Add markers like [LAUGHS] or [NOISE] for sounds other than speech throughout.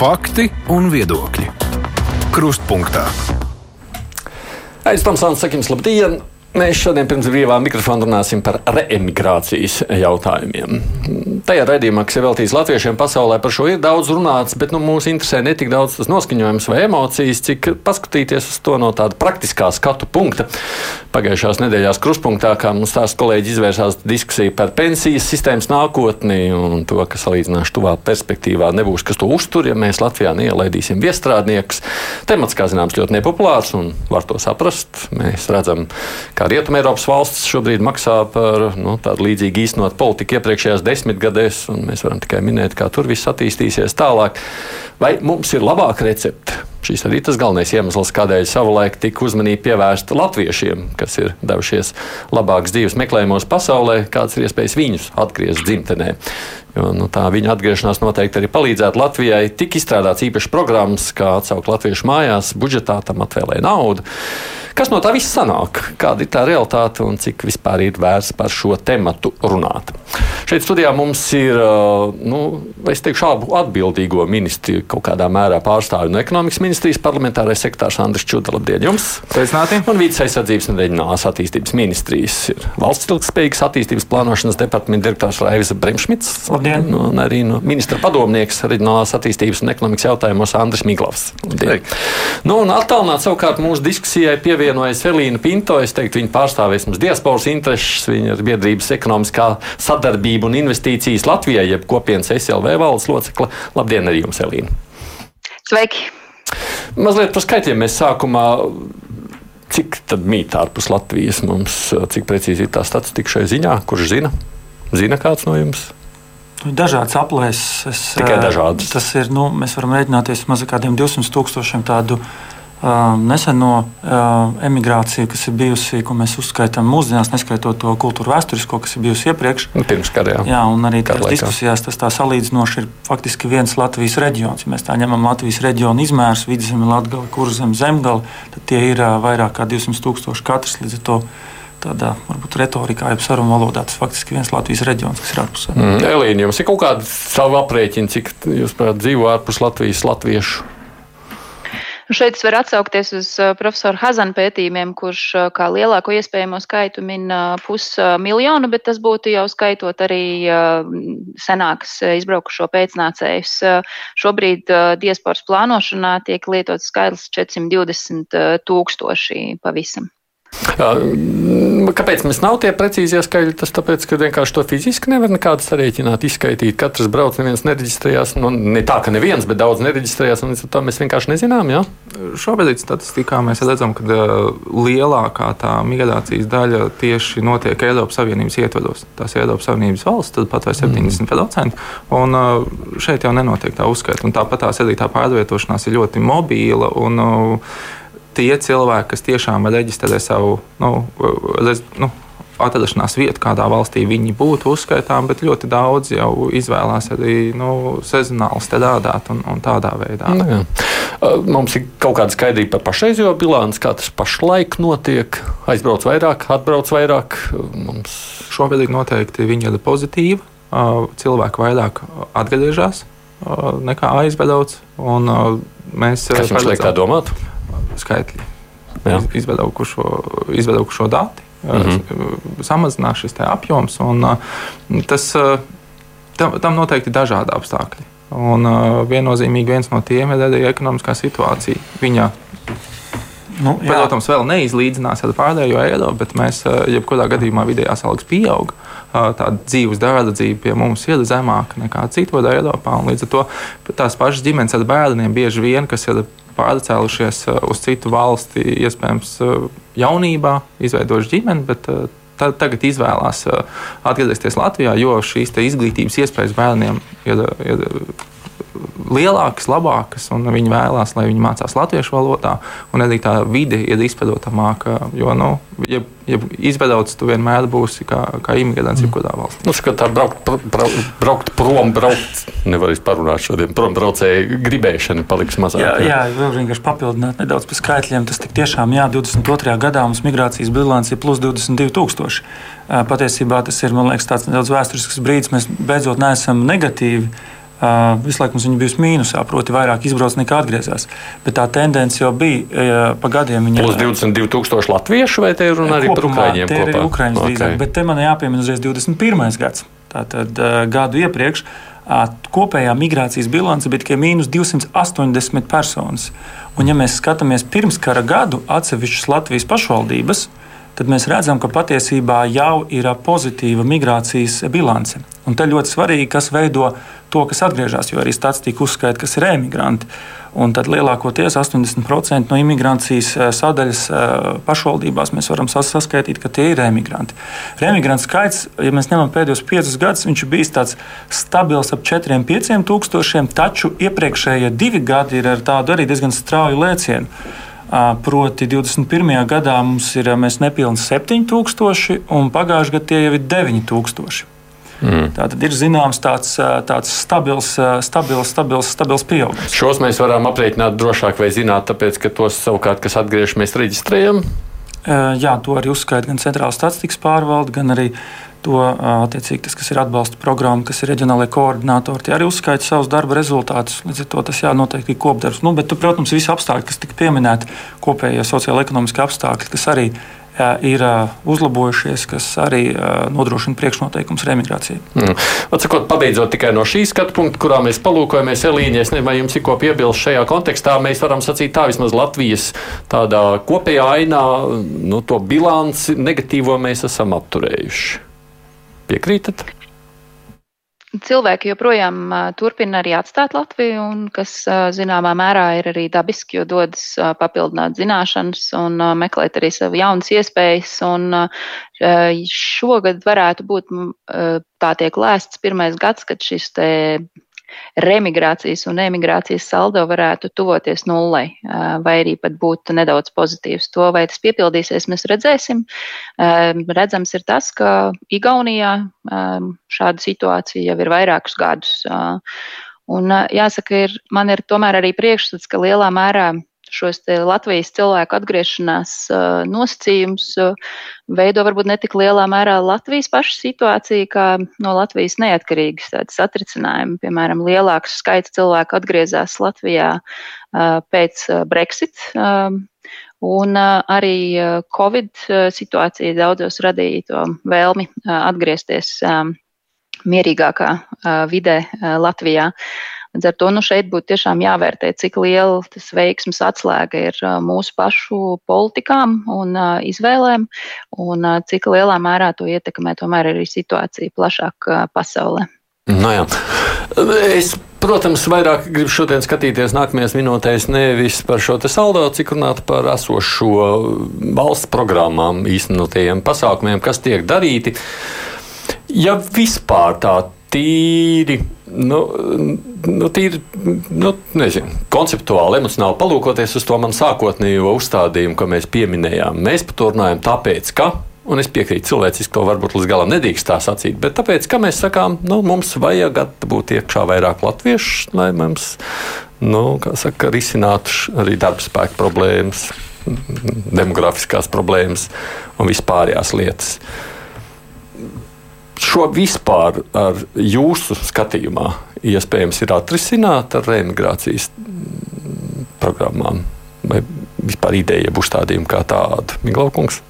Fakti un viedokļi. Krustpunktā. Aizsmeļamies, Sakins, labdien! Mēs šodien pirms brīvā mikrofona runāsim par reemigrācijas jautājumiem. Tajā raidījumā, kas ir veltīts latviešiem pasaulē, par šo ir daudz runāts, bet nu, mūs interesē ne tik daudz tas noskaņojums vai emocijas, cik paskatīties uz to no tāda praktiskā skatu punkta. Pagājušās nedēļās kruspunktā, kā mums tās kolēģi izvērsās diskusija par pensijas sistēmas nākotni un to, ka salīdzināšu tuvā perspektīvā nebūs, kas to uztur, ja mēs Latvijā neielaidīsim viestrādniekus. Temats, kā zināms, ļoti nepopulārs un var to saprast. Mēs redzam, kā Rietumēropas valsts šobrīd maksā par nu, tādu līdzīgu īstenot politiku iepriekšējās desmitgadēs, un mēs varam tikai minēt, kā tur viss attīstīsies tālāk. Vai mums ir labāka recepte? Šis arī tas galvenais iemesls, kādēļ savulaik tika uzmanība pievērsta latviešiem, kas ir devušies labākas dzīves meklējumos pasaulē, kādas ir iespējas viņus atgriezt dzimtenē. Jo, nu, tā viņa atgriešanās noteikti arī palīdzētu Latvijai. Tik izstrādāts īpašs programmas, kā atsaukt latviešu mājās, budžetā tam atvēlēja naudu. Kas no tā viss sanāk? Kāda ir tā realitāte un cik vispār ir vērts par šo tematu runāt? Šeit studijā mums ir, nu, es teikšu, abu atbildīgo ministriju kaut kādā mērā pārstāvju no ekonomikas ministrijas parlamentārais sekretārs Andris Čuda. Labdien jums! Sveicināti! Un Vīdas aizsardzības un reģionālās attīstības ministrijas ir valsts ilgspējīgas attīstības plānošanas departamenta direktors Raivis Bremšmits. Labdien! Nu, un arī no ministra padomnieks reģionālās attīstības un ekonomikas jautājumos Andris Miglavs. Labdien! Nu, un attālināt savukārt mūsu diskusijai pievienojas Elīna Pinto. Es teiktu, viņa pārstāvēs mums diasporas intereses, viņa ir biedrības ekonomiskā sadarbība un investīcijas Latvijai, jeb kopienas SLV valdes locekle. Labdien arī jums, Elīna! Sveiki! Mazliet par skaitļiem mēs sākumā. Cik tad mīt ārpus Latvijas mums, cik precīzi ir tā statistika šai ziņā, kurš zina? Zina kāds no jums? Nu, dažādas aplēses. Tikai dažādas. Tas ir, nu, mēs varam rēķināties maz kādiem 200 tūkstošiem tādu uh, neseno emigrāciju, kas ir bijusi, ko mēs uzskaitām mūsdienās, neskaitot to kultūru vēsturisko, kas ir bijusi iepriekš. Nu, pirms kara, jā. jā, un arī tajās diskusijās tas tā salīdzinoši ir faktiski viens Latvijas reģions. Ja mēs tā ņemam Latvijas reģionu izmērus, vidzemi, latgali, kurzem, zemgali, tad tie ir vairāk kā 200 tūkstoši katrs līdz ar to. Tādā varbūt retorikā, jau sarunu valodā, tas faktiski viens Latvijas reģions, kas ir ārpusē. Mm. Elīna, jums ir kaut kāda sava aprēķina, cik jūs prāt, dzīvo ārpus Latvijas latviešu? Šeit es varu atsaukties uz profesora Hazana pētījumiem, kurš kā lielāko iespējamo skaitu min pusmiljonu, bet tas būtu jau skaitot arī senākas izbraukušo pēcnācējus. Šobrīd diasporas plānošanā tiek lietots skaitlis 420 uh, tūkstoši pavisam. Kāpēc mums nav tie precīzie skaļi? Tas tāpēc, ka vienkārši to fiziski nevar nekādu sarēķināt, izskaidrot. Katrs brauc, neviens nereģistrējās. Nu, ne tā, ka neviens, bet daudz nereģistrējās, un līdz ar to mēs vienkārši nezinām. Jā? Šobrīd statistikā mēs redzam, ka lielākā tā migrācijas daļa tieši notiek Eiropas Savienības ietvaros. Tās ir Eiropas Savienības valsts, tad pat vai 70%. Un uh, šeit jau nenotiek tā uzskaita. Un Tāpat tās arī tā pārvietošanās ir ļoti mobīla. Un, uh, tie cilvēki, kas tiešām reģistrē savu nu, rez, nu, atrašanās vietu, kādā valstī viņi būtu uzskaitām, bet ļoti daudz jau izvēlās arī nu, sezonāli strādāt un, un tādā veidā. Jā. Mums ir kaut kāda skaidrība par pašreizējo bilanci, kā tas pašlaik notiek. Aizbrauc vairāk, atbrauc vairāk. Mums... Šobrīd noteikti viņa ir pozitīva. Cilvēki vairāk atgriežas nekā aizbrauc. Mēs Kas jums liek tā domāt? Skaitļi. Jā. Izvedaukušo, izvedaukušo dati. Mm -hmm. Samazinās šis apjoms. Un, tas, tam, tam noteikti ir dažādi apstākļi. Un viennozīmīgi viens no tiem ir arī ekonomiskā situācija. Viņa Nu, jā. Protams, vēl neizlīdzinās ar pārējo eiro, bet mēs, jebkurā gadījumā, vidējās algas pieaug. Tāda dzīves dārdzība pie mums ir zemāka nekā citur Eiropā. Līdz ar to tās pašas ģimenes ar bērniem bieži vien, kas ir pārcēlušies uz citu valsti, iespējams, jaunībā, izveidojuši ģimeni, bet tagad izvēlās atgriezties Latvijā, jo šīs izglītības iespējas bērniem ir, ir lielākas, labākas, un viņi vēlās, lai viņi mācās latviešu valodā, un arī tā vide ir izprotamāka. Jo, nu, ja, ja izbrauc, tu vienmēr būsi kā, kā imigrants, jebkurā valstī. Nu, tā braukt, braukt, braukt prom, braukt, nevar parunāt šodien. Prom braucēju gribēšana paliks mazāk. Jā, jā vēl vienkārši papildināt nedaudz par skaitļiem. Tas tik tiešām, jā, 22. gadā mums migrācijas bilants ir plus 22 tūkstoši. Patiesībā tas ir, man liekas, tāds nedaudz vēsturisks brīdis. Mēs beidzot neesam negatīvi visu laiku mums viņa bijusi mīnusā, proti, vairāk izbrauc nekā atgriezās. Bet tā tendence jau bija uh, pa gadiem. Viņa, Plus 22,000 latviešu, vai te ir runa arī par ukrāņiem? Tie ir ukrāņi okay. drīzāk, bet te man jāpiemina uzreiz 21. gads. Tātad uh, gadu iepriekš uh, kopējā migrācijas bilance bija tikai mīnus 280 personas. Un, ja mēs skatāmies pirms kara gadu atsevišķas Latvijas pašvaldības, tad mēs redzam, ka patiesībā jau ir pozitīva migrācijas bilance. Un te ļoti svarīgi, kas veido to, kas atgriežas, jo arī statistika uzskaita, kas ir emigranti. Un tad lielākoties 80% no imigrācijas eh, sadaļas eh, pašvaldībās mēs varam saskaitīt, ka tie ir emigranti. Remigrantu skaits, ja mēs ņemam pēdējos piecus gadus, viņš ir bijis tāds stabils ap 4-5 tūkstošiem, taču iepriekšējie divi gadi ir ar tādu arī diezgan strauju lēcienu. Proti, 21. gadā mums ir nepilnīgi 7000, un pagājušajā gadā tie jau ir 9000. Mm. Tā tad ir zināms tāds, tāds stabils, stabils, stabils, stabils pieaugums. Šos mēs varam aprēķināt drošāk vai zināt, tāpēc, ka tos savukārt, kas atgriežas, mēs reģistrējam. Jā, to arī uzskaita gan Centrāla statistikas pārvalde, gan arī to attiecīgi tas, kas ir atbalsta programma, kas ir reģionālajie koordinatori, tie arī uzskaita savus darba rezultātus. Līdz ar to tas jā, noteikti ir kopdarbs. Nu, bet, protams, visi apstākļi, kas tika pieminēti, kopējie sociālo-ekonomiskie apstākļi, kas arī ir uzlabojušies, kas arī nodrošina priekšnoteikumus remigrācijai. Mm. Atsakot, pabeidzot tikai no šī skatu punkta, kurā mēs palūkojamies, Elīņa, es nezinu, vai jums ir ko piebilst šajā kontekstā. Mēs varam sacīt tā, vismaz Latvijas tādā kopējā ainā, nu, to bilanci negatīvo mēs esam apturējuši. Piekrītat? Cilvēki joprojām turpina arī atstāt Latviju, un kas zināmā mērā ir arī dabiski, jo dodas papildināt zināšanas un meklēt arī sev jaunas iespējas. Un šogad varētu būt tā tiek lēsts pirmais gads, kad šis te remigrācijas un emigrācijas saldo varētu tuvoties nullei, vai arī pat būt nedaudz pozitīvs. To, vai tas piepildīsies, mēs redzēsim. Redzams ir tas, ka Igaunijā šāda situācija jau ir vairākus gadus. Un jāsaka, ir, man ir tomēr arī priekšstats, ka lielā mērā šos Latvijas cilvēku atgriešanās nosacījumus veido varbūt ne tik lielā mērā Latvijas paša situācija, kā no Latvijas neatkarīgas tādas atricinājumi. Piemēram, lielāks skaits cilvēku atgriezās Latvijā pēc Brexit. Un arī Covid situācija daudzos radīja to vēlmi atgriezties mierīgākā vidē Latvijā. Līdz ar to nu, šeit būtu tiešām jāvērtē, cik liela tas veiksmes atslēga ir mūsu pašu politikām un izvēlēm, un cik lielā mērā to ietekmē tomēr arī situācija plašāk pasaulē. No jā. es, protams, vairāk gribu šodien skatīties nākamajās minūtēs nevis par šo saldo, cik runāt par esošo valsts programmām, īstenotajiem pasākumiem, kas tiek darīti. Ja vispār tā tīri, nu, nu, tīri nu, nezinu, konceptuāli, emocionāli palūkoties uz to man sākotnējo uzstādījumu, ko mēs pieminējām. Mēs par to runājam tāpēc, ka. Un es piekrītu, cilvēciski to varbūt līdz galam nedrīkst tā sacīt. Bet tāpēc, ka mēs sakām, nu, mums vajag būt iekšā vairāk latviešu, lai mums, nu, kā saka, risinātu arī darba spēka problēmas, demografiskās problēmas un vispārējās lietas šo vispār ar jūsu skatījumā iespējams ir atrisināt ar reemigrācijas programmām? Vai vispār ideja būs tādiem kā tāda? Miglaukungs?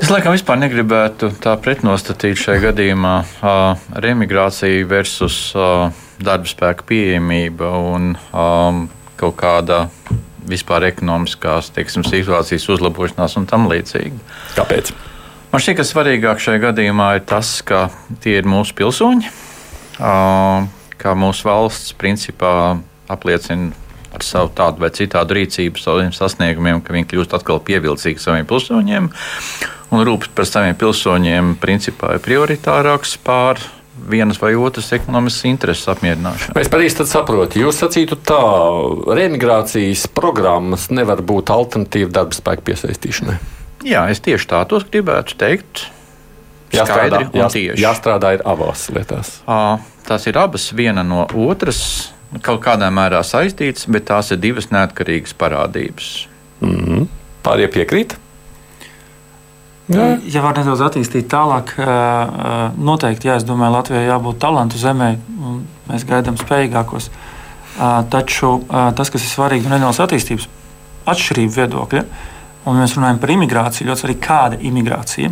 Es laikam vispār negribētu tā pretnostatīt šajā gadījumā uh, remigrāciju versus uh, darba spēka pieejamība un um, kaut kāda vispār ekonomiskās teiksim, situācijas uzlabošanās un tam līdzīgi. Kāpēc? Man šķiet, ka svarīgāk šajā gadījumā ir tas, ka tie ir mūsu pilsoņi, ka mūsu valsts principā apliecina ar savu tādu vai citādu rīcību, saviem sasniegumiem, ka viņi kļūst atkal pievilcīgi saviem pilsoņiem. Un rūpes par saviem pilsoņiem principā ir prioritārāks pār vienas vai otras ekonomiskas intereses apmierināšanu. Es pareizi saprotu, jūs sacītu tā, remigrācijas programmas nevar būt alternatīva darba spēka piesaistīšanai. Jā, es tieši tā tos gribētu teikt. Jāstrādā, jās, jāstrādā ir abās lietās. Tās ir abas viena no otras, kaut kādā mērā saistītas, bet tās ir divas neatkarīgas parādības. Mm -hmm. Pārējie piekrīt? Jā. Ja var nedaudz attīstīt tālāk, noteikti, jā, es domāju, Latvijai jābūt talantu zemē, un mēs gaidām spējīgākos. Taču tas, kas ir svarīgi no reģionālās attīstības atšķirību viedokļa, un mēs runājam par imigrāciju, ļoti svarīgi, kāda ir imigrācija.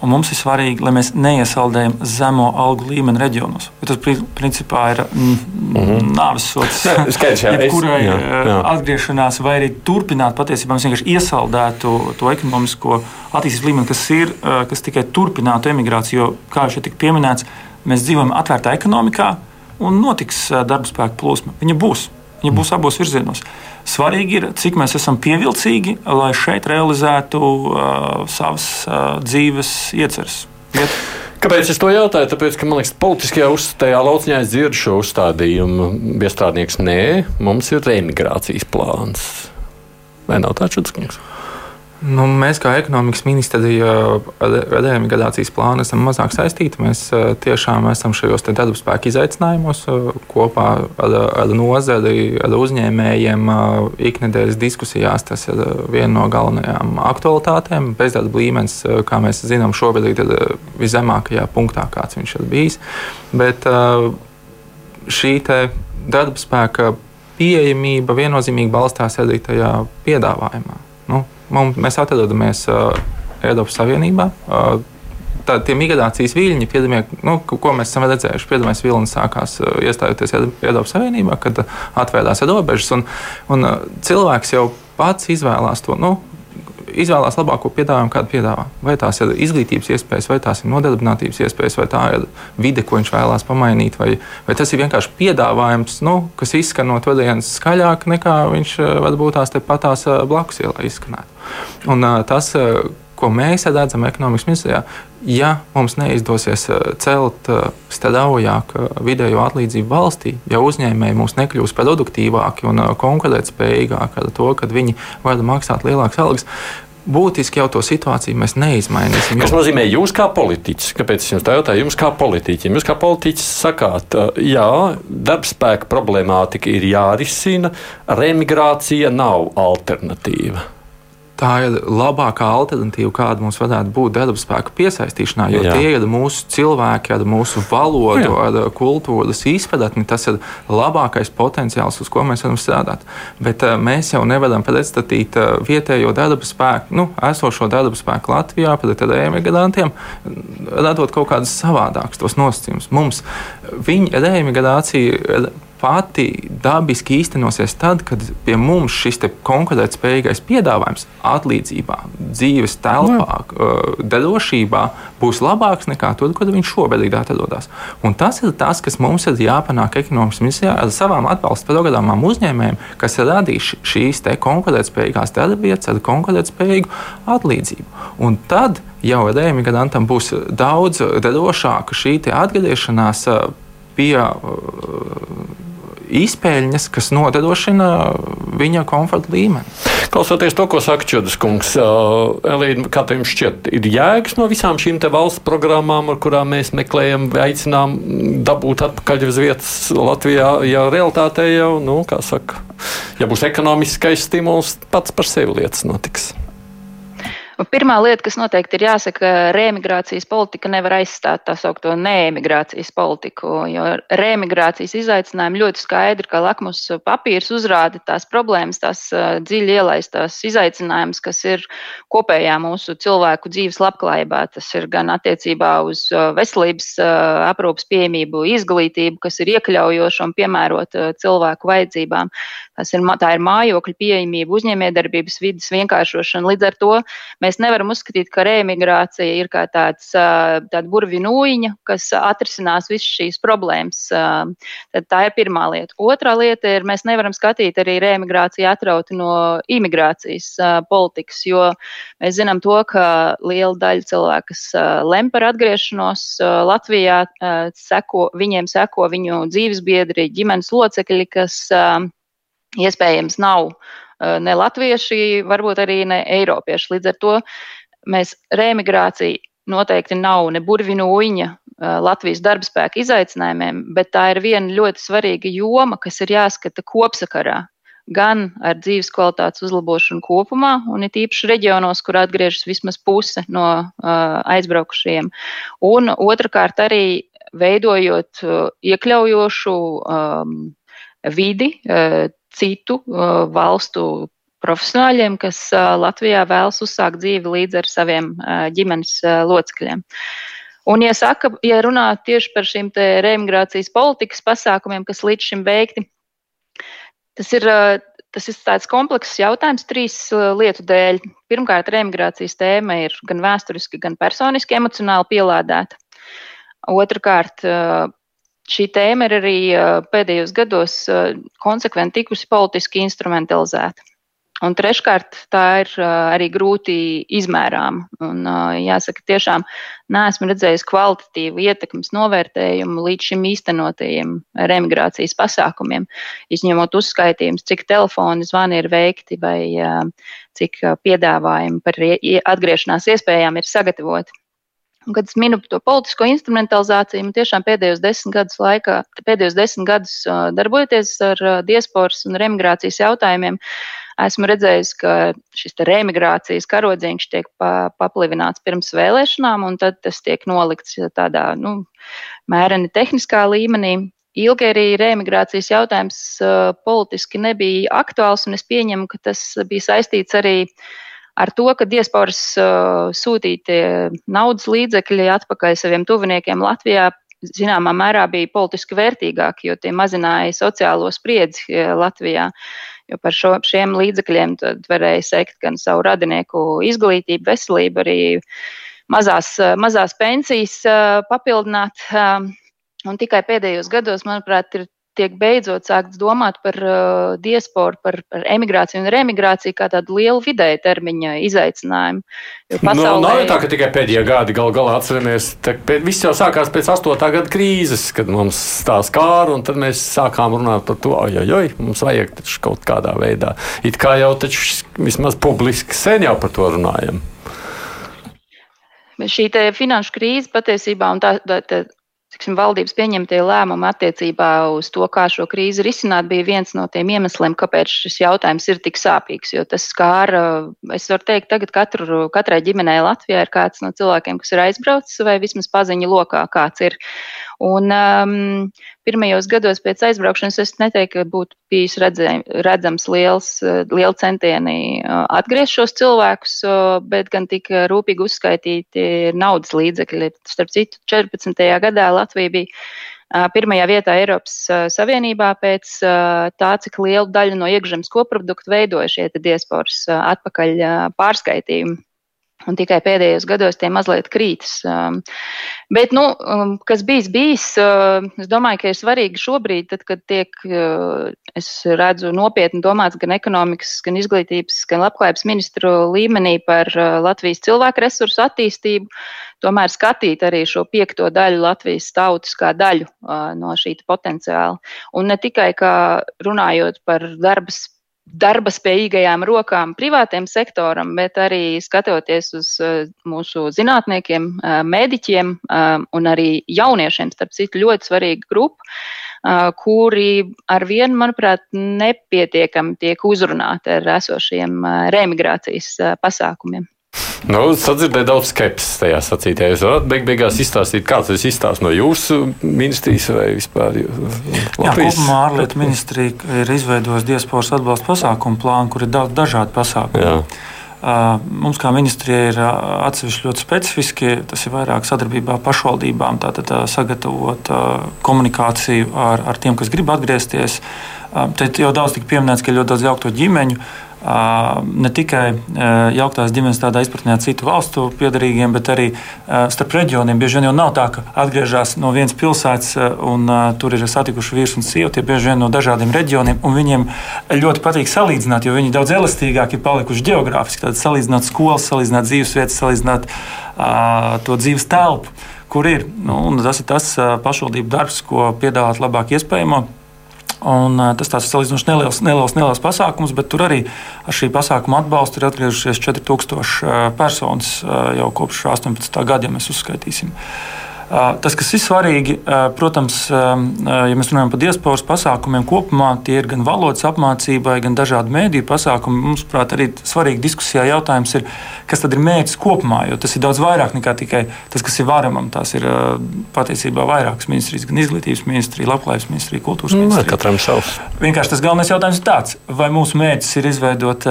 Un mums ir svarīgi, lai mēs neiesaldējam zemo algu līmeni reģionos. Tas principā ir mm -hmm. nāves sots. [LAUGHS] Skaidrs, jā, kurai jā, jā. atgriešanās vai arī turpināt patiesībā mēs vienkārši iesaldētu to ekonomisko attīstības līmeni, kas ir, kas tikai turpinātu emigrāciju. Jo, kā jau tika pieminēts, mēs dzīvojam atvērtā ekonomikā un notiks darba spēka plūsma. Viņa būs. Viņa būs abos virzienos. Svarīgi ir, cik mēs esam pievilcīgi, lai šeit realizētu uh, savas uh, dzīves ieceres. Iet. Kāpēc es to jautāju? Tāpēc, ka man liekas, politiskajā uzstājā lauciņā es dzirdu šo uzstādījumu. Biestrādnieks, nē, mums ir reemigrācijas plāns. Vai nav tāds šudskungs? Nu, mēs, kā ekonomikas ministrija, ar emigrācijas plānu esam mazāk saistīti. Mēs tiešām esam šajos darba spēku izaicinājumos kopā ar, ar nozari, ar uzņēmējiem. Iknedēļas diskusijās tas ir viena no galvenajām aktualitātēm. Bezdarba līmenis, kā mēs zinām, šobrīd ir viszemākajā punktā, kāds viņš ir bijis. Bet šī darba spēka pieejamība viennozīmīgi balstās arī tajā piedāvājumā. Nu, mums, mēs atrodamies uh, Eiropas Savienībā. Uh, tā, tie migrācijas viļņi, piedamie, nu, ko mēs esam redzējuši, piedāvājums vilnis sākās uh, iestājoties Eiropas Savienībā, kad atvērās robežas. Un, un cilvēks jau pats izvēlās to. Nu, izvēlās labāko piedāvājumu, kādu piedāvā. Vai tās ir izglītības iespējas, vai tās ir nodarbinātības iespējas, vai tā ir vide, ko viņš vēlās pamainīt, vai, vai tas ir vienkārši piedāvājums, nu, kas izskan no turienes skaļāk nekā viņš varbūt tās patās blakus ielā izskanētu. Un tas, ko mēs redzam ekonomikas ministrijā, ja mums neizdosies celt straujāk vidējo atlīdzību valstī, ja uzņēmēji mums nekļūs produktīvāki un konkurētspējīgāki ar to, ka viņi var maksāt lielākas algas, būtiski jau to situāciju mēs neizmainīsim. Tas nozīmē, jūs kā politiķis, kāpēc es jums tā jautāju, jums kā politiķim, jūs kā politiķis sakāt, jā, darbspēka problemātika ir jārisina, remigrācija nav alternatīva tā ir labākā alternatīva, kāda mums varētu būt darba spēka piesaistīšanā. Jo Jā. tie ir mūsu cilvēki ar mūsu valodu, Jā. ar kultūras izpratni. Tas ir labākais potenciāls, uz ko mēs varam strādāt. Bet uh, mēs jau nevaram pretstatīt uh, vietējo darba spēku, nu, esošo darba spēku Latvijā pret emigrantiem, radot kaut kādus savādākus nosacījumus. Mums viņa reemigrācija pati dabiski īstenosies tad, kad pie mums šis konkurētspējīgais piedāvājums atlīdzībā, dzīves telpā, drošībā būs labāks nekā tur, kur viņš šobrīd atrodas. Un tas ir tas, kas mums ir jāpanāk ekonomikas ministrijā ar savām atbalsta programmām uzņēmējiem, kas radīs šīs konkurētspējīgās darbvietas ar konkurētspējīgu atlīdzību. Un tad jau rēmigrantam būs daudz drošāka šī atgriešanās pie izpēļņas, kas nodrošina viņa komforta līmeni. Klausoties to, ko saka Čudas kungs, Elīna, kā jums šķiet, ir jēgas no visām šīm valsts programmām, ar kurām mēs meklējam, aicinām dabūt atpakaļ uz vietas Latvijā, ja realitātē jau, nu, kā saka, ja būs ekonomiskais stimuls, pats par sevi lietas notiks. Pirmā lieta, kas noteikti ir jāsaka, reemigrācijas politika nevar aizstāt tā saucamo neemigrācijas politiku, jo reemigrācijas izaicinājumi ļoti skaidri, kā lakmus papīrs uzrāda tās problēmas, tās dziļi ielaistās izaicinājumus, kas ir kopējā mūsu cilvēku dzīves labklājībā. Tas ir gan attiecībā uz veselības aprūpas pieejamību, izglītību, kas ir iekļaujoša un piemērota cilvēku vajadzībām. Tas ir, tā ir mājokļa pieejamība, uzņēmējdarbības vidas vienkāršošana. Līdz ar to mēs nevaram uzskatīt, ka reemigrācija ir kā tāds tāda burvju nūjiņa, kas atrisinās visas šīs problēmas. Tad tā ir pirmā lieta. Otra lieta ir, mēs nevaram skatīt arī reemigrāciju atrauti no imigrācijas politikas, jo mēs zinām to, ka liela daļa cilvēku, kas lem par atgriešanos Latvijā, seko, viņiem seko viņu dzīvesbiedri, ģimenes locekļi, kas iespējams nav ne latvieši, varbūt arī ne eiropieši. Līdz ar to mēs reemigrācija noteikti nav ne burvinu uņa eh, Latvijas darba spēka izaicinājumiem, bet tā ir viena ļoti svarīga joma, kas ir jāskata kopsakarā gan ar dzīves kvalitātes uzlabošanu kopumā, un it īpaši reģionos, kur atgriežas vismaz puse no aizbraukušajiem. Un otrkārt arī veidojot iekļaujošu um, vidi citu valstu profesionāļiem, kas Latvijā vēlas uzsākt dzīvi līdz ar saviem ģimenes locekļiem. Un, ja, saka, ja runā tieši par šīm reimigrācijas politikas pasākumiem, kas līdz šim veikti, tas ir, tas ir tāds komplekss jautājums trīs lietu dēļ. Pirmkārt, reimigrācijas tēma ir gan vēsturiski, gan personiski emocionāli pielādēta. Otrakārt, šī tēma ir arī pēdējos gados konsekventi tikusi politiski instrumentalizēta. Un treškārt, tā ir arī grūti izmērāma. Un, jāsaka, tiešām neesmu redzējis kvalitatīvu ietekmes novērtējumu līdz šim īstenotajiem remigrācijas pasākumiem, izņemot uzskaitījumus, cik telefoni zvani ir veikti vai cik piedāvājumi par atgriešanās iespējām ir sagatavoti. Un, kad es minu to politisko instrumentalizāciju, man tiešām pēdējos desmit gadus laikā, pēdējos desmit gadus darbojoties ar diasporas un remigrācijas jautājumiem, esmu redzējis, ka šis remigrācijas karodziņš tiek pa, paplivināts pirms vēlēšanām, un tad tas tiek nolikts tādā nu, mēreni tehniskā līmenī. Ilgi arī reemigrācijas jautājums politiski nebija aktuāls, un es pieņemu, ka tas bija saistīts arī ar ar to, ka diasporas uh, sūtītie naudas līdzekļi atpakaļ saviem tuviniekiem Latvijā zināmā mērā bija politiski vērtīgāki, jo tie mazināja sociālo spriedzi uh, Latvijā. Jo par šo, šiem līdzekļiem varēja sekt gan savu radinieku izglītību, veselību, arī mazās, uh, mazās pensijas papildināt. Um, un tikai pēdējos gados, manuprāt, ir tiek beidzot sākts domāt par uh, diasporu, par, par emigrāciju un remigrāciju kā tādu lielu vidēja termiņa izaicinājumu. Pasaulē... Nu, nav tā, ka tikai pēdējie gadi gal galā atceramies, viss jau sākās pēc 8. gada krīzes, kad mums tā skāra, un tad mēs sākām runāt par to, oi, mums vajag taču kaut kādā veidā. It kā jau taču vismaz publiski sen jau par to runājam. Šī finanšu krīze patiesībā un tā, tā, tā tiksim, valdības pieņemtie lēmumi attiecībā uz to, kā šo krīzi risināt, bija viens no tiem iemesliem, kāpēc šis jautājums ir tik sāpīgs. Jo tas skāra, es varu teikt, tagad katru, katrai ģimenei Latvijā ir kāds no cilvēkiem, kas ir aizbraucis vai vismaz paziņa lokā, kāds ir. Un um, pirmajos gados pēc aizbraukšanas es neteiktu, ka būtu bijis redzē, redzams liels, liela centieni uh, atgriezt šos cilvēkus, uh, bet gan tik rūpīgi uzskaitīti naudas līdzekļi. Starp citu, 14. gadā Latvija bija pirmajā vietā Eiropas Savienībā pēc tā, cik lielu daļu no iekšzemes koprodukta veidoja šie diasporas atpakaļ pārskaitījumi. Un tikai pēdējos gados tie mazliet krītas. Um, bet, nu, um, kas bijis, bijis, uh, es domāju, ka ir svarīgi šobrīd, tad, kad tiek, uh, es redzu nopietni domāts gan ekonomikas, gan izglītības, gan labklājības ministru līmenī par uh, Latvijas cilvēku resursu attīstību, tomēr skatīt arī šo piekto daļu Latvijas tautas kā daļu no šī potenciāla. Un ne tikai kā runājot par darbas darba spējīgajām rokām privātiem sektoram, bet arī skatoties uz eh, mūsu zinātniekiem, eh, mediķiem eh, un arī jauniešiem, starp citu, ļoti svarīga grupa, kuri ar vienu, manuprāt, nepietiekami tiek uzrunāti ar esošiem reemigrācijas pasākumiem. Nu, sadzirdēju daudz skepses tajā sacītajā. Jūs varat beig beigās izstāstīt, kāds tas izstāsts no jūsu ministrijas vai vispār? Jā, kopumā ārlietu ministrija ir izveidojusi diasporas atbalsta pasākumu plānu, kur ir daudz dažādu pasākumu. Jā. Mums kā ministrijai ir atsevišķi ļoti specifiski, tas ir vairāk sadarbībā ar pašvaldībām, tātad sagatavot komunikāciju ar, ar tiem, kas grib atgriezties. Te jau daudz tika pieminēts, ka ir ļoti daudz jaukto ģimeņu ne tikai jauktās ģimenes tādā izpratnē citu valstu piedarīgiem, bet arī starp reģioniem. Bieži vien jau nav tā, ka atgriežas no vienas pilsētas un tur ir satikuši vīrs un sieva. Tie bieži vien no dažādiem reģioniem, un viņiem ļoti patīk salīdzināt, jo viņi daudz elastīgāk ir palikuši geogrāfiski. Tad salīdzināt skolas, salīdzināt dzīvesvietas, salīdzināt uh, to dzīves telpu, kur ir. Nu, tas ir tas pašvaldību darbs, ko piedāvāt labāk iespējamo Un, tas tāds salīdzinoši neliels, neliels, neliels pasākums, bet tur arī ar šī pasākuma atbalstu ir atgriežušies 4000 personas jau kopš 18. gada, ja mēs uzskaitīsim. Tas, kas ir svarīgi, protams, ja mēs runājam par diasporas pasākumiem kopumā, tie ir gan valodas apmācībai, gan dažādu mēdīju pasākumi. Mums, prāt, arī svarīgi diskusijā jautājums ir, kas tad ir mērķis kopumā, jo tas ir daudz vairāk nekā tikai tas, kas ir varamam. Tās ir patiesībā vairākas ministrijas, gan izglītības ministrija, labklājības ministrija, kultūras nu, ministrija. Katram savs. Vienkārši tas galvenais jautājums ir tāds, vai mūsu mērķis ir izveidot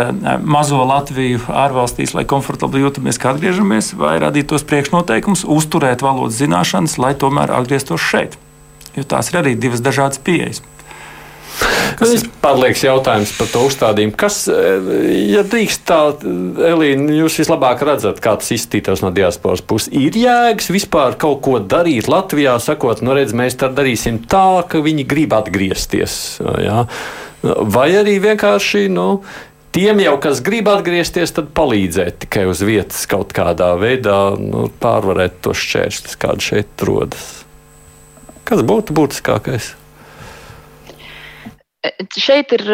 mazo Latviju ārvalstīs, lai komfortabli jūtamies, kā atgriežamies, vai radīt tos priekšnoteikumus, uzturēt valodas zināšanas zināšanas, lai tomēr atgrieztos šeit. Jo tās ir arī divas dažādas pieejas. Kas ir pārlieks jautājums par to uzstādījumu? Kas, eh, ja drīkst tā, Elīna, jūs vislabāk redzat, kā tas izskatītos no diasporas puses. Ir jēgas vispār kaut ko darīt Latvijā, sakot, nu redz, mēs tā darīsim tā, ka viņi grib atgriezties. Jā. Vai arī vienkārši, nu, Tiem jau, kas grib atgriezties, tad palīdzēt tikai uz vietas kaut kādā veidā nu, pārvarēt tos šķēršļus, kādi šeit rodas. Kas būtu būtiskākais? Šeit ir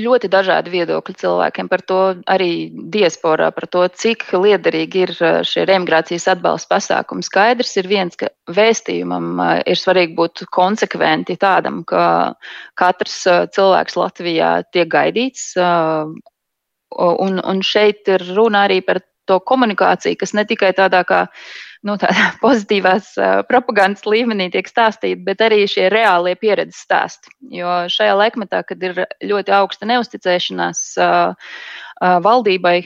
ļoti dažādi viedokļi cilvēkiem par to, arī diasporā, par to, cik liederīgi ir šie remigrācijas atbalsta pasākumi. Skaidrs ir viens, ka vēstījumam ir svarīgi būt konsekventi tādam, ka katrs cilvēks Latvijā tiek gaidīts, Un, un šeit ir runa arī par to komunikāciju, kas ne tikai tādā kā nu, tādā [LAUGHS] pozitīvās propagandas līmenī tiek stāstīta, bet arī šie reālie pieredzes stāsti. Jo šajā laikmetā, kad ir ļoti augsta neusticēšanās valdībai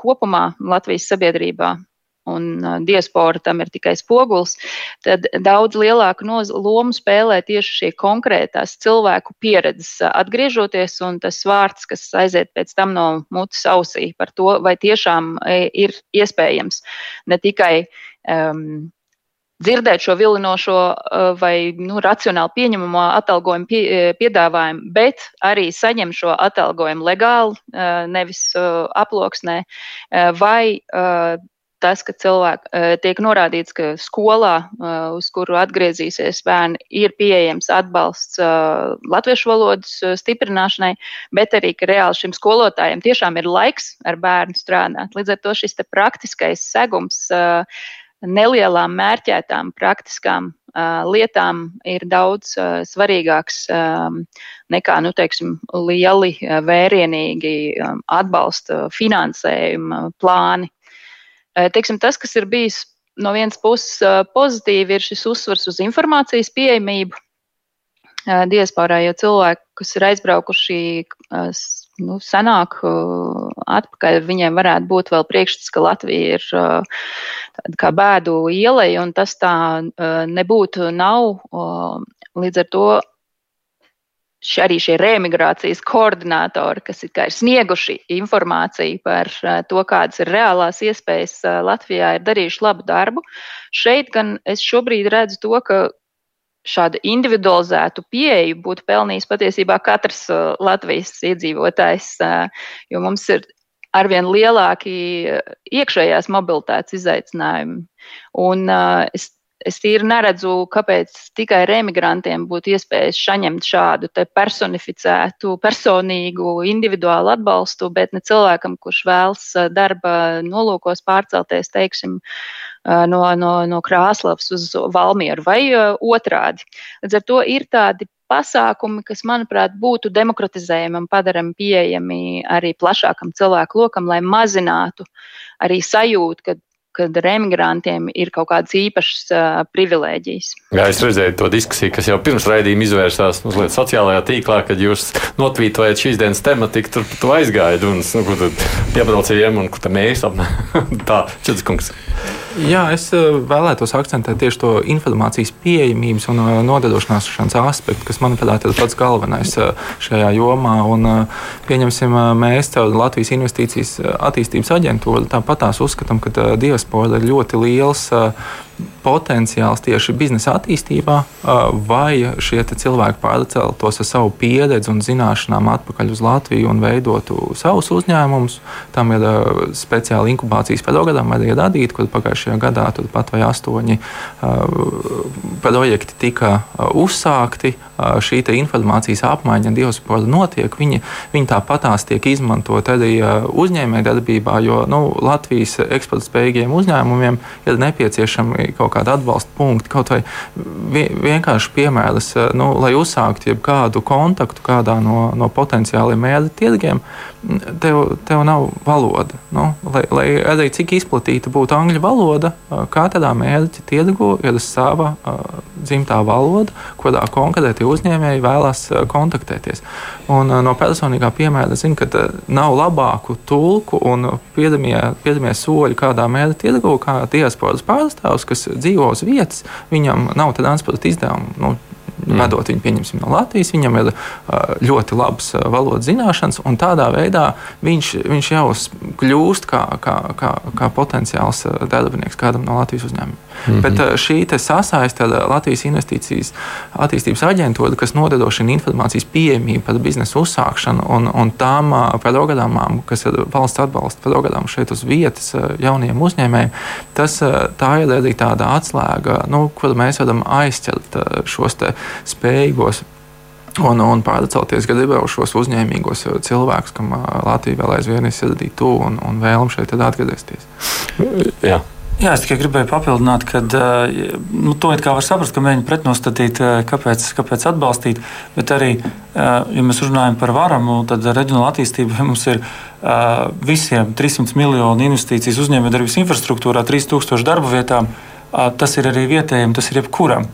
kopumā Latvijas sabiedrībā, un diaspora tam ir tikai spogulis, tad daudz lielāku lomu spēlē tieši šie konkrētās cilvēku pieredzes atgriežoties, un tas vārds, kas aiziet pēc tam no mutes ausī par to, vai tiešām ir iespējams ne tikai um, dzirdēt šo vilinošo vai nu, racionāli pieņemamo atalgojumu pie, piedāvājumu, bet arī saņemt šo atalgojumu legāli, nevis aploksnē, vai tas, ka cilvēki eh, tiek norādīts, ka skolā, eh, uz kuru atgriezīsies bērni, ir pieejams atbalsts eh, latviešu valodas stiprināšanai, bet arī, ka reāli šim skolotājiem tiešām ir laiks ar bērnu strādāt. Līdz ar to šis praktiskais segums nelielām mērķētām praktiskām lietām ir daudz svarīgāks nekā nu, teiksim, lieli vērienīgi atbalsta finansējuma plāni. Teiksim, tas, kas ir bijis no vienas puses pozitīvi, ir šis uzsvars uz informācijas pieejamību diasporā, jo cilvēki, kas ir aizbraukuši nu, senāk atpakaļ, viņiem varētu būt vēl priekšstats, ka Latvija ir tāda kā bēdu ielai, un tas tā nebūtu nav. Līdz ar to arī šie reemigrācijas koordinatori, kas ir, ir snieguši informāciju par to, kādas ir reālās iespējas Latvijā, ir darījuši labu darbu. Šeit gan es šobrīd redzu to, ka šādu individualizētu pieeju būtu pelnījis patiesībā katrs Latvijas iedzīvotājs, jo mums ir arvien lielāki iekšējās mobilitātes izaicinājumi. Un es es tīri neredzu, kāpēc tikai remigrantiem būtu iespējas saņemt šādu personificētu, personīgu, individuālu atbalstu, bet ne cilvēkam, kurš vēlas eh, darba nolūkos pārcelties, teiksim, eh, no, no, no Krāslavas uz Valmieru vai eh, otrādi. Līdz ar to ir tādi pasākumi, kas, manuprāt, būtu demokratizējami un padarami pieejami arī plašākam cilvēku lokam, lai mazinātu arī sajūtu, ka kad remigrantiem ir kaut kādas īpašas uh, privilēģijas. Jā, es redzēju to diskusiju, kas jau pirms raidījuma izvērsās mazliet sociālajā tīklā, kad jūs notvītojat šīs dienas tematiku, tur tu aizgājat un nu, kur tad piebraucējiem un kur tad mēs apmēram [LAUGHS] tā, Čudiskungs. Jā, es vēlētos akcentēt tieši to informācijas pieejamības un nodedošanās aspektu, kas, manuprāt, ir pats galvenais šajā jomā. Un, pieņemsim, mēs, Latvijas Investīcijas attīstības aģentūra, tāpat tās uzskatām, ka diaspora ir ļoti liels potenciāls tieši biznesa attīstībā, vai šie cilvēki pārceltos ar savu pieredzi un zināšanām atpakaļ uz Latviju un veidotu savus uzņēmumus. Tam ir speciāli inkubācijas programma arī radīta, kur pagājušajā gadā turpat vai astoņi projekti tika uzsākti šī informācijas apmaiņa diasporā notiek, viņi, viņi tāpatās tiek izmantot arī uzņēmējdarbībā, jo nu, Latvijas eksporta spējīgiem uzņēmumiem ir nepieciešami kaut kādi atbalsta punkti, kaut vai vienkārši piemērs, nu, lai uzsāktu jebkādu kontaktu kādā no, no potenciāliem mērķa tirgiem, tev, tev nav valoda. Nu, lai, lai arī cik izplatīta būtu angļu valoda, katrā mērķa tirgu ir sava uh, dzimtā valoda, kurā konkrēti uzņēmēji vēlas uh, kontaktēties. Un, uh, no personīgā piemēra zinu, ka uh, nav labāku tulku un piedamie, piedamie soļi kādā mērķa tirgu, kā diasporas pārstāvs, kas dzīvo uz vietas, viņam nav transporta izdevumu. Nu, Mm. Vedot viņu, pieņemsim, no Latvijas, viņam ir ļoti labas valodas zināšanas, un tādā veidā viņš, viņš jau kļūst kā, kā, kā, kā potenciāls darbinieks kādam no Latvijas uzņēmumiem. Mm -hmm. Bet šī sasaiste ar Latvijas investīcijas attīstības aģentūru, kas nodrošina informācijas pieejamību par biznesa uzsākšanu un, un tām programmām, kas ir valsts atbalsta programmas šeit uz vietas jauniem uzņēmējiem, tas tā ir arī tāda atslēga, nu, kur mēs varam aizķert šos spējīgos un, un pārcelties gribējušos uzņēmīgos cilvēkus, kam Latvija vēl aizvien ir sirdī tuvu un, un vēlam šeit atgriezties. Jā. Jā, es tikai gribēju papildināt, ka nu, to var saprast, ka mēģina pretnostatīt, kāpēc, kāpēc atbalstīt. Bet arī, ja mēs runājam par varamu, tad reģionāla attīstība [LAUGHS] mums ir visiem 300 miljonu investīcijas uzņēmējdarbības infrastruktūrā, 3000 darba vietām. Tas ir arī vietējiem, tas ir jebkuram.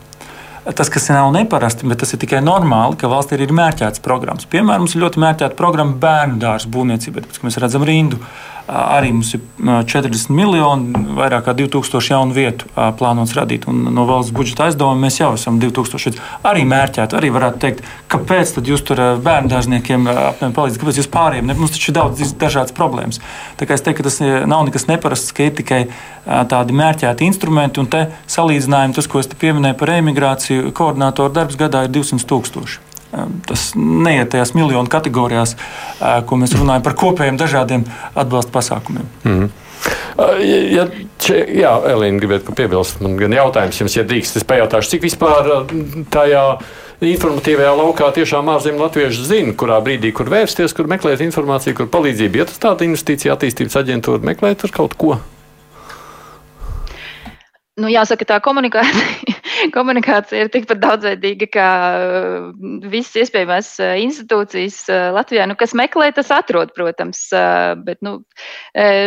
Tas, kas nav neparasti, bet tas ir tikai normāli, ka valstī ir mērķētas programmas. Piemēram, mums ir ļoti mērķēta programma bērnu dārza būvniecībai, tāpēc, mēs redzam rindu. Arī mums ir 40 miljoni, vairāk kā 2000 jaunu vietu plānots radīt. Un no valsts budžeta aizdevuma mēs jau esam 2000. Arī mērķēti, arī varētu teikt, kāpēc jūs tur bērnu dārzniekiem palīdzat, kāpēc jūs pārējiem? Ne, mums taču ir daudz dažādas problēmas. Tā kā es teiktu, ka tas nav nekas neparasts, ka ir tikai tādi mērķēti instrumenti. Un te salīdzinājumi, tas, ko es pieminēju par emigrāciju, koordinātoru darbs gadā ir 200 tūkstoši. Tas neiet tajās miljonu kategorijās, ko mēs runājam par kopējiem dažādiem atbalsta pasākumiem. Mm. Ja, če, jā, Elīna, gribētu piebilst, man gan jautājums jums, ja drīkst, es pajautāšu, cik vispār tajā informatīvajā laukā tiešām ārzemju latvieši zina, kurā brīdī, kur vērsties, kur meklēt informāciju, kur palīdzību. Ja tas tāda investīcija attīstības aģentūra meklē tur kaut ko? Nu, jāsaka, tā komunikācija komunikācija ir tikpat daudzveidīga kā uh, visas iespējamās uh, institūcijas uh, Latvijā. Nu, kas meklē, tas atrod, protams. Bet nu,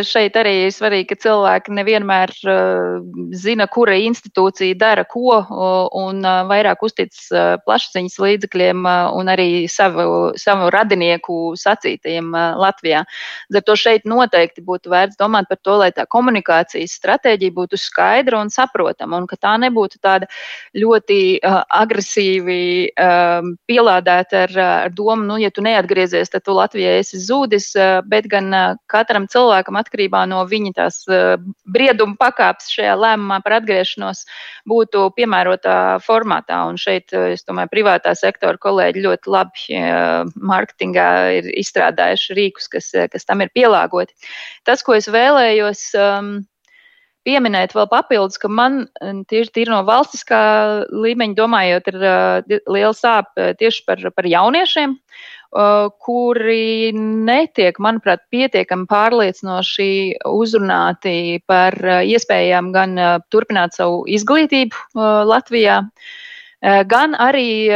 šeit arī ir svarīgi, ka cilvēki nevienmēr zina, kura institūcija dara ko, un vairāk uztic plašsaziņas līdzekļiem un arī savu, savu radinieku sacītajiem Latvijā. Ar to šeit noteikti būtu vērts domāt par to, lai tā komunikācijas stratēģija būtu skaidra un saprotama, un ka tā nebūtu tāda ļoti uh, agresīvi um, pielādēti ar, ar domu, nu, ja tu neatgriezies, tad tu Latvijai esi zudis, uh, bet gan uh, katram cilvēkam atkarībā no viņa tās uh, brieduma pakāpes šajā lēmumā par atgriešanos būtu piemērotā formātā. Un šeit, es domāju, privātā sektora kolēģi ļoti labi uh, marketingā ir izstrādājuši rīkus, kas, kas tam ir pielāgoti. Tas, ko es vēlējos. Um, pieminēt vēl papildus, ka man tieši tīri no valstiskā līmeņa domājot, ir uh, liela sāpe tieši par, par jauniešiem, uh, kuri netiek, manuprāt, pietiekami pārliecinoši uzrunāti par uh, iespējām gan turpināt savu izglītību Latvijā. Gan arī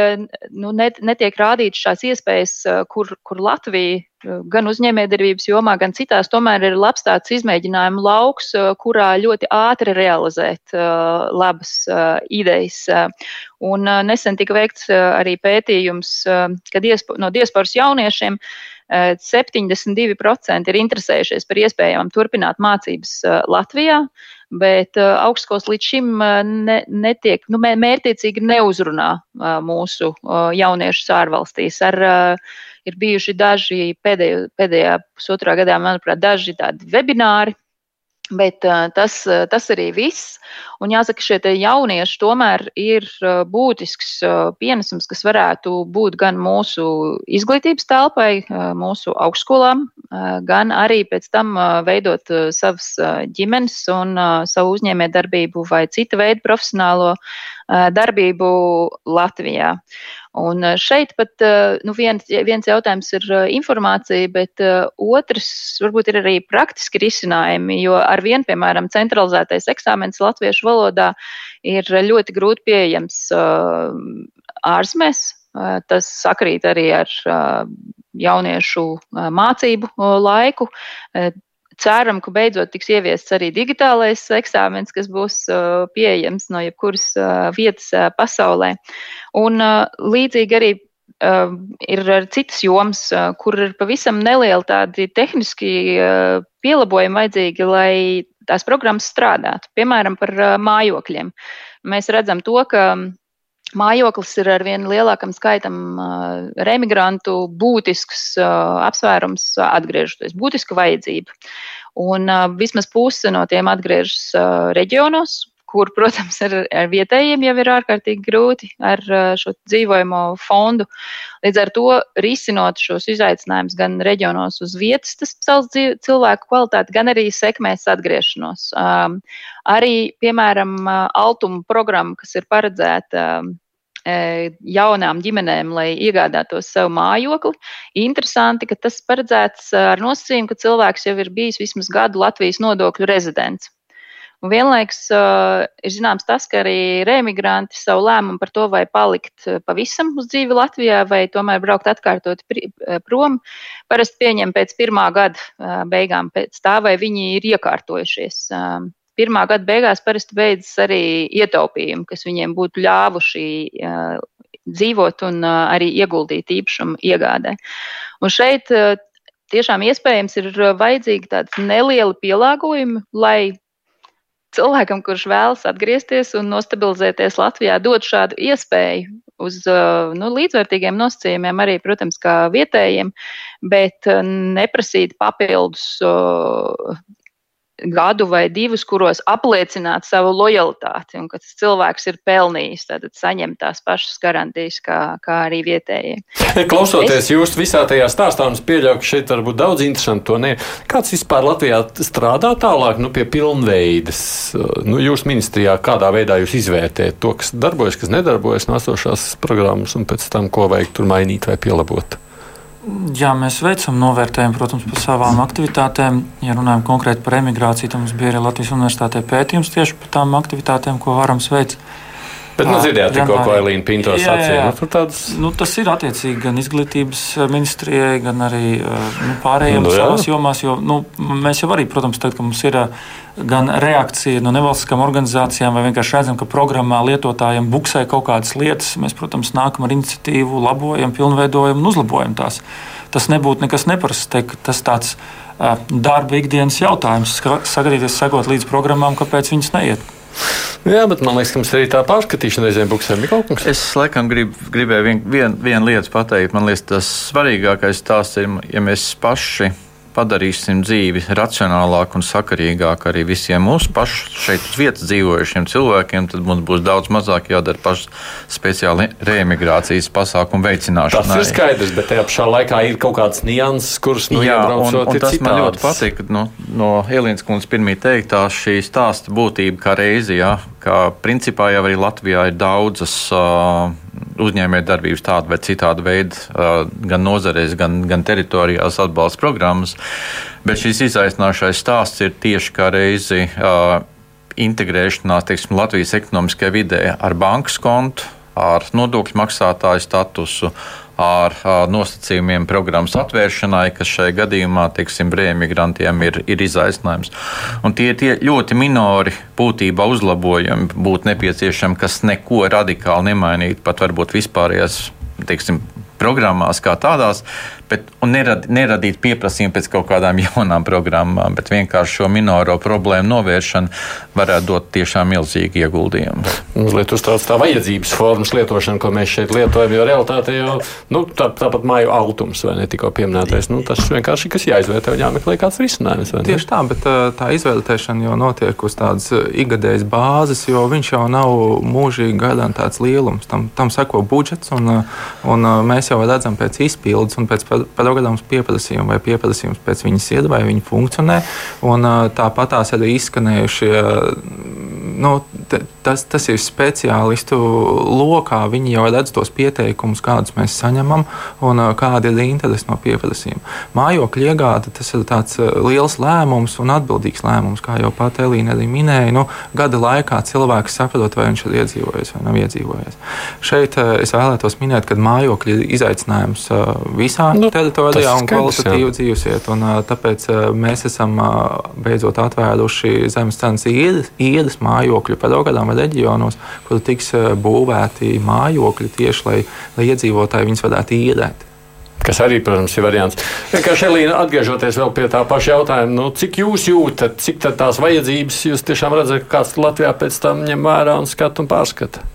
nu, net, netiek rādītas šīs iespējas, kur, kur Latvija gan uzņēmējdarbības jomā, gan citās, tomēr ir labs tāds izmēģinājumu lauks, kurā ļoti ātri realizēt uh, labas uh, idejas. Un uh, nesen tika veikts arī pētījums, ka diaspo, no diasporas jauniešiem 72% ir interesējušies par iespējām turpināt mācības Latvijā, bet augstskolas līdz šim ne, netiek, nu, mērķiecīgi neuzrunā mūsu jauniešus ārvalstīs ar Ir bijuši daži pēdējo, pēdējā pusotrā gadā, manuprāt, daži tādi webināri, Bet uh, tas, uh, tas arī viss. Un jāsaka, šie jaunieši tomēr ir uh, būtisks pienesums, kas varētu būt gan mūsu izglītības telpai, mūsu augstskolām, gan arī pēc tam veidot savas ģimenes un savu uzņēmējdarbību vai cita veida profesionālo darbību Latvijā. Un šeit pat nu, viens, viens jautājums ir informācija, bet otrs varbūt ir arī praktiski risinājumi, jo ar vien, piemēram, centralizētais eksāmens latviešu valodā ir ļoti grūti pieejams ārzemēs. Tas sakrīt arī ar jauniešu mācību laiku ceram, ka beidzot tiks ieviests arī digitālais eksāmens, kas būs uh, pieejams no jebkuras uh, vietas uh, pasaulē. Un līdzīgi arī ir citas jomas, kur ir pavisam nelieli tādi tehniski pielabojumi vajadzīgi, lai tās programmas strādātu. Piemēram, par mājokļiem. Mēs redzam to, ka Mājoklis ir ar vien lielākam skaitam remigrantu būtisks apsvērums atgriežoties, būtiska vajadzība. Un vismaz puse no tiem atgriežas reģionos, kur, protams, ar, ar vietējiem jau ir ārkārtīgi grūti ar šo dzīvojamo fondu. Līdz ar to risinot šos izaicinājumus gan reģionos uz vietas, tas cels cilvēku kvalitāti, gan arī sekmēs atgriešanos. Um, arī, piemēram, Altuma programma, kas ir paredzēta jaunām ģimenēm, lai iegādātos sev mājokli. Interesanti, ka tas paredzēts ar nosacījumu, ka cilvēks jau ir bijis vismaz gadu Latvijas nodokļu rezidents. Un vienlaiks uh, ir zināms tas, ka arī remigranti savu lēmumu par to, vai palikt pavisam uz dzīvi Latvijā vai tomēr braukt atkārtot prom, parasti pieņem pēc pirmā gada uh, beigām, pēc tā, vai viņi ir iekārtojušies. Uh, pirmā gada beigās parasti beidzas arī ietaupījumi, kas viņiem būtu ļāvuši uh, dzīvot un uh, arī ieguldīt īpašumu iegādē. Un šeit uh, tiešām iespējams ir vajadzīgi tādi nelieli pielāgojumi, lai cilvēkam, kurš vēlas atgriezties un nostabilizēties Latvijā, dot šādu iespēju uz nu, līdzvērtīgiem nosacījumiem, arī, protams, kā vietējiem, bet neprasīt papildus gadu vai divus, kuros apliecināt savu lojalitāti un ka tas cilvēks ir pelnījis, tad saņemt tās pašas garantijas, kā, kā arī vietējie. Klausoties es... jūs visā tajā stāstā, un es pieļauju, ka šeit var būt daudz interesantu to ne. Kāds vispār Latvijā strādā tālāk nu, pie pilnveides? Nu, jūs ministrijā kādā veidā jūs izvērtējat to, kas darbojas, kas nedarbojas no esošās programmas, un pēc tam, ko vajag tur mainīt vai pielabot? Jā, mēs veicam novērtējumu, protams, par savām aktivitātēm. Ja runājam konkrēti par emigrāciju, tad mums bija arī Latvijas Universitātē pētījums tieši par tām aktivitātēm, ko varam veikt. Bet nu, dzirdējāt tikko, ko Elīna Pinto sacīja. Nu, tāds... nu, tas ir attiecīgi gan izglītības ministrijai, gan arī nu, pārējiem nu, savās jomās. Jo, nu, mēs jau arī, protams, tad, ka mums ir gan reakcija no nevalstiskām organizācijām, vai vienkārši redzam, ka programmā lietotājiem buksē kaut kādas lietas, mēs, protams, nākam ar iniciatīvu, labojam, pilnveidojam un uzlabojam tās. Tas nebūtu nekas neparasts, tas tāds darba ikdienas jautājums, sagadīties, sekot līdz programmām, kāpēc viņas neiet. Jā, bet man liekas, ka mums arī tā pārskatīšana reizēm buksēm ir kaut kas. Es laikam grib, gribēju vienu vien, vien lietu pateikt. Man liekas, tas svarīgākais tās ir, ja mēs paši padarīsim dzīvi racionālāku un sakarīgāku arī visiem mūsu pašu šeit uz vietas dzīvojušiem cilvēkiem, tad mums būs daudz mazāk jādara paši speciāli reemigrācijas pasākumu veicināšanai. Tas ir skaidrs, bet tajā pašā laikā ir kaut kāds nianses, kurus nu, Jā, un, un tas citādas. man ļoti patīk. No, no Elīnas kundzes pirmie teiktā šī stāsta būtība kā reizi, jā, ka principā jau arī Latvijā ir daudzas. Uh, uzņēmējdarbības tāda vai citāda veida, gan nozarēs, gan, gan teritorijās atbalsta programmas. Bet šis izaicinošais stāsts ir tieši kā reizi integrēšanās teiksim, Latvijas ekonomiskajā vidē ar bankas kontu, ar nodokļu maksātāju statusu, ar nosacījumiem programmas atvēršanai, kas šajā gadījumā, teiksim, brīvmigrantiem ir, ir izaicinājums. Un tie ir tie ļoti minori būtībā uzlabojumi, būtu nepieciešami, kas neko radikāli nemainītu, pat varbūt vispārējās, teiksim, programmās kā tādās, bet nerad, neradīt pieprasījumu pēc kaut kādām [LAUGHS] jaunām programmām, bet vienkārši šo minoro problēmu novēršana varētu dot tiešām milzīgu ieguldījumu. Mazliet uztrauc tā vajadzības formas lietošana, ko mēs šeit lietojam, jo realitāte jau nu, tā, tāpat māju autums vai ne tikko pieminētais. Nu, tas vienkārši ir jāizvērtē un jāmeklē kāds risinājums. Tieši tā, bet tā izvērtēšana jau notiek uz tādas ikgadējas bāzes, jo viņš jau nav mūžīgi garantēts lielums. Tam, tam seko budžets, un, un mēs jau redzam pēc izpildes un pēc padogadāms pieprasījums vai pieprasījums pēc viņas iet, vai viņa funkcionē. Un, tāpat tās arī izskanējušie nu, tas, tas ir speciālistu lokā. Viņi jau redz tos pieteikumus, kādus mēs saņemam un kāda ir interese no pieprasījuma. Mājokļa iegāde tas ir tāds liels lēmums un atbildīgs lēmums, kā jau pat Elīna arī minēja. Nu, gada laikā cilvēks saprot, vai viņš ir iedzīvojies vai nav iedzīvojies. Šeit es vēlētos minēt, ka mājokļi ir izaicinājums visā nu, teritorijā un kvalitatīvu dzīvesvietu. Tāpēc mēs esam beidzot atvēruši zemes cenas īres, īres mājokļu programmu reģionos, kur tiks eh, būvēti mājokļi tieši, lai, lai iedzīvotāji viņus varētu īrēt. Kas arī, protams, ir variants. Vienkārši, Elīna, atgriežoties vēl pie tā paša jautājuma, nu, cik jūs jūtat, cik tās vajadzības jūs tiešām redzat, kāds Latvijā pēc tam ņem vērā un skata un pārskata?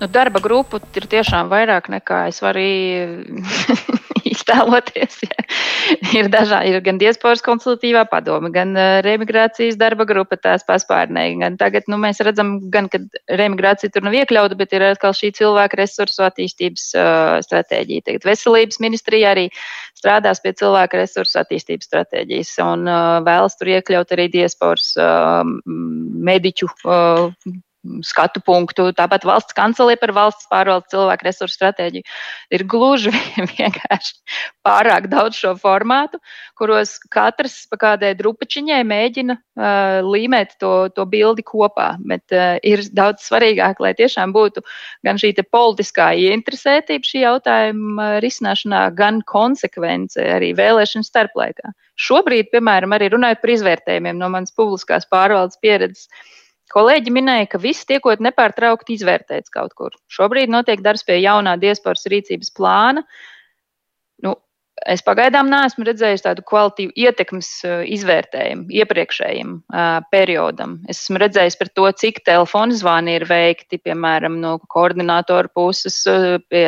Nu, darba grupu ir tiešām vairāk nekā es varu [LAUGHS] iztēloties. Ja. [LAUGHS] Ir dažādi, ir gan diasporas konsultatīvā padome, gan uh, remigrācijas darba grupa tās paspārnēji. Gan tagad nu, mēs redzam, gan, ka remigrācija tur nav iekļauta, bet ir atkal šī cilvēka resursu attīstības uh, stratēģija. Tagad veselības ministrija arī strādās pie cilvēka resursu attīstības stratēģijas un uh, vēlas tur iekļaut arī diasporas uh, mediķu uh, skatu punktu. Tāpat valsts kancelē par valsts pārvaldes cilvēku resursu stratēģiju. Ir gluži [LAUGHS] vienkārši pārāk daudz šo formātu, kuros katrs pa kādai drupačiņai mēģina uh, līmēt to, to bildi kopā. Bet uh, ir daudz svarīgāk, lai tiešām būtu gan šī politiskā ieinteresētība šī jautājuma risināšanā, gan konsekvence arī vēlēšanu starplaikā. Šobrīd, piemēram, arī runājot par izvērtējumiem no manas publiskās pārvaldes pieredzes, Kolēģi minēja, ka viss tiekot nepārtraukti izvērtēts kaut kur. Šobrīd notiek darbs pie jaunā diasporas rīcības plāna. Nu, Es pagaidām neesmu redzējis tādu kvalitīvu ietekmes eh, izvērtējumu iepriekšējiem uh, periodam. Es esmu redzējis par to, cik telefonu zvani ir veikti, piemēram, no koordinātora puses uh, pie,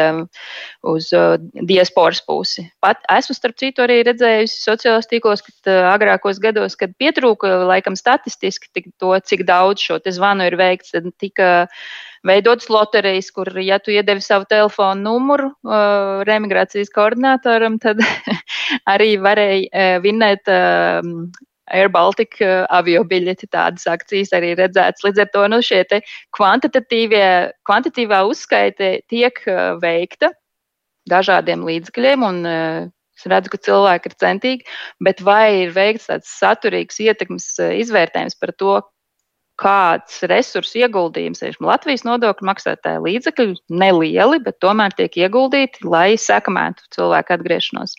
uz uh, diasporas pusi. Pat esmu starp citu arī redzējusi sociālajos tīklos, ka agrākos gados, kad pietrūka laikam statistiski to, cik daudz šo zvanu ir veikts, tad tika veidotas loterijas, kur, ja tu iedevi savu telefonu numuru uh, remigrācijas koordinatoram, [LAUGHS] tad arī varēja uh, vinēt uh, Air Baltica uh, avio biļeti, tādas akcijas arī redzētas. Līdz ar to nu, šie kvantitīvā uzskaite tiek uh, veikta dažādiem līdzekļiem, un uh, es redzu, ka cilvēki ir centīgi, bet vai ir veikts tāds saturīgs ietekmes izvērtējums par to, kāds resursu ieguldījums ir Latvijas nodokļu maksātāja līdzekļi, nelieli, bet tomēr tiek ieguldīti, lai sekmētu cilvēku atgriešanos.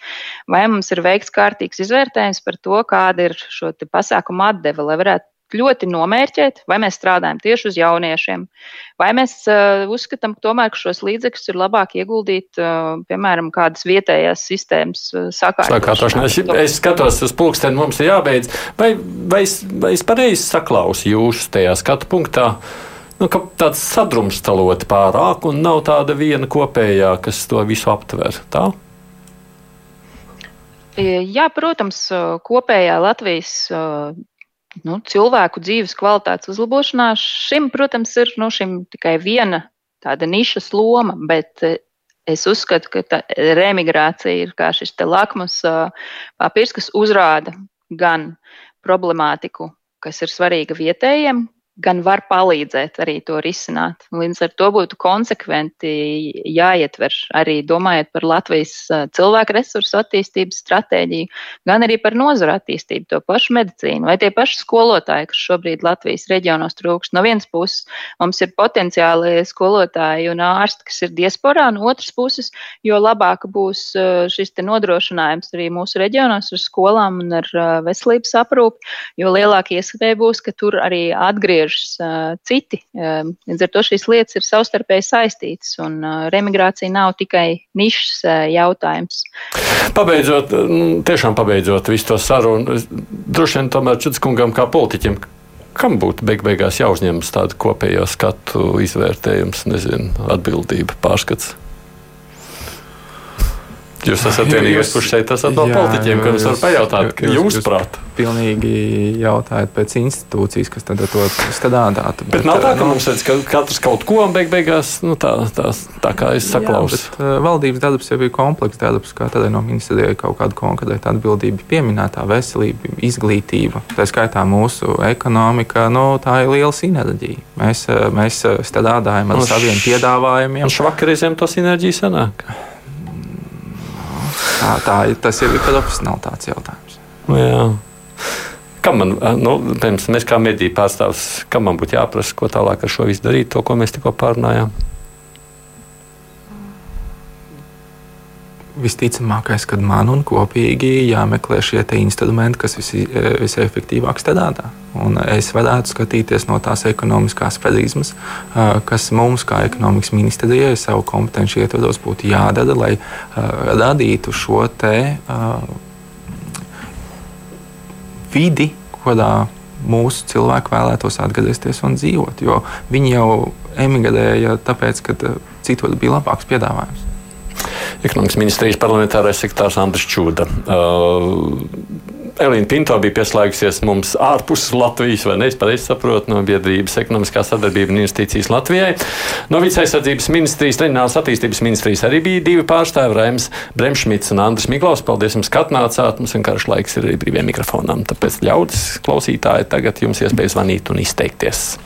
Vai mums ir veikts kārtīgs izvērtējums par to, kāda ir šo pasākumu atdeve, lai varētu ļoti nomērķēt, vai mēs strādājam tieši uz jauniešiem, vai mēs uh, uzskatām, ka tomēr ka šos līdzekļus ir labāk ieguldīt, uh, piemēram, kādas vietējās sistēmas uh, sakārtošanā. Es, es skatos uz pulksteni, mums ir jābeidz. Vai, vai, es, vai es pareizi saklausu jūsu tajā skatu punktā? Nu, tāds sadrumstalot pārāk un nav tāda viena kopējā, kas to visu aptver. Tā? Jā, protams, kopējā Latvijas nu, cilvēku dzīves kvalitātes uzlabošanā. Šim, protams, ir nu, šim tikai viena tāda nišas loma, bet eh, es uzskatu, ka tā remigrācija ir kā šis lakmus papīrs, kas uzrāda gan problemātiku, kas ir svarīga vietējiem, gan var palīdzēt arī to risināt. Līdz ar to būtu konsekventi jāietver arī domājot par Latvijas cilvēku resursu attīstības stratēģiju, gan arī par nozaru attīstību, to pašu medicīnu vai tie paši skolotāji, kas šobrīd Latvijas reģionos trūkst. No vienas puses mums ir potenciāli skolotāji un ārsti, kas ir diasporā, no otras puses, jo labāk būs šis nodrošinājums arī mūsu reģionos ar skolām un ar veselības aprūpi, jo lielāka iespēja būs, ka tur arī atgriežas atgriežas uh, citi. Līdz ar to šīs lietas ir savstarpēji saistītas, un remigrācija nav tikai nišas jautājums. Pabeidzot, tiešām pabeidzot visu to sarunu, droši vien tomēr Čutskungam kā politiķim. Kam būtu beig beigās jāuzņemas tāda kopējā skatu izvērtējums, nezinu, atbildība, pārskats? Jūs esat vienīgais, kurš šeit esat no politiķiem, kuriem var pajautāt, ka jūs, prāt. Pilnīgi jautājot pēc institūcijas, kas tad to strādātu. Bet, bet nav tā, ka nu, mums redz, ka katrs kaut ko beig beigās, nu, tā, tā, tā kā es saklausu. Jā, bet, uh, valdības darbs jau bija komplekss darbs, kā tādai no ministrijai kaut kāda konkrēta atbildība pieminētā veselība, izglītība, tā skaitā mūsu ekonomika, nu, tā ir liela sinerģija. Mēs, mēs strādājam ar saviem piedāvājumiem. Un švakarīzēm to sinerģiju sanāk. Tā, tā, tas ir profesionālitātes jautājums. Jā. Kam man, nu, mēs kā mediju pārstāvs, kam man būtu jāprasa, ko tālāk ar šo visu darīt, to, ko mēs tikko pārunājām? Visticamākais, ka man un kopīgi jāmeklē šie instrumenti, kas visi, e, visefektīvāk strādā. Un es varētu skatīties no tās ekonomiskās prizmas, e, kas mums, kā ekonomikas ministrijai, savu kompetenci ietvaros būtu jādara, lai e, radītu šo te vidi, kurā mūsu cilvēki vēlētos atgriezties un dzīvot. Jo viņi jau emigrēja tāpēc, ka citur bija labāks piedāvājums ekonomikas ministrijas parlamentārais sekretārs Andris Čūda. Uh, Elīna Pinto bija pieslēgusies mums ārpus Latvijas, vai ne? Es pareizi saprotu, no biedrības ekonomiskā sadarbība un investīcijas Latvijai. No Vides aizsardzības ministrijas, reģionālās attīstības ministrijas arī bija divi pārstāvi - Raims Bremšmits un Andris Miklaus. Paldies jums, ka atnācāt. Mums vienkārši laiks ir arī brīviem mikrofonam. Tāpēc ļaudis klausītāji tagad jums iespējas zvanīt un izteikties.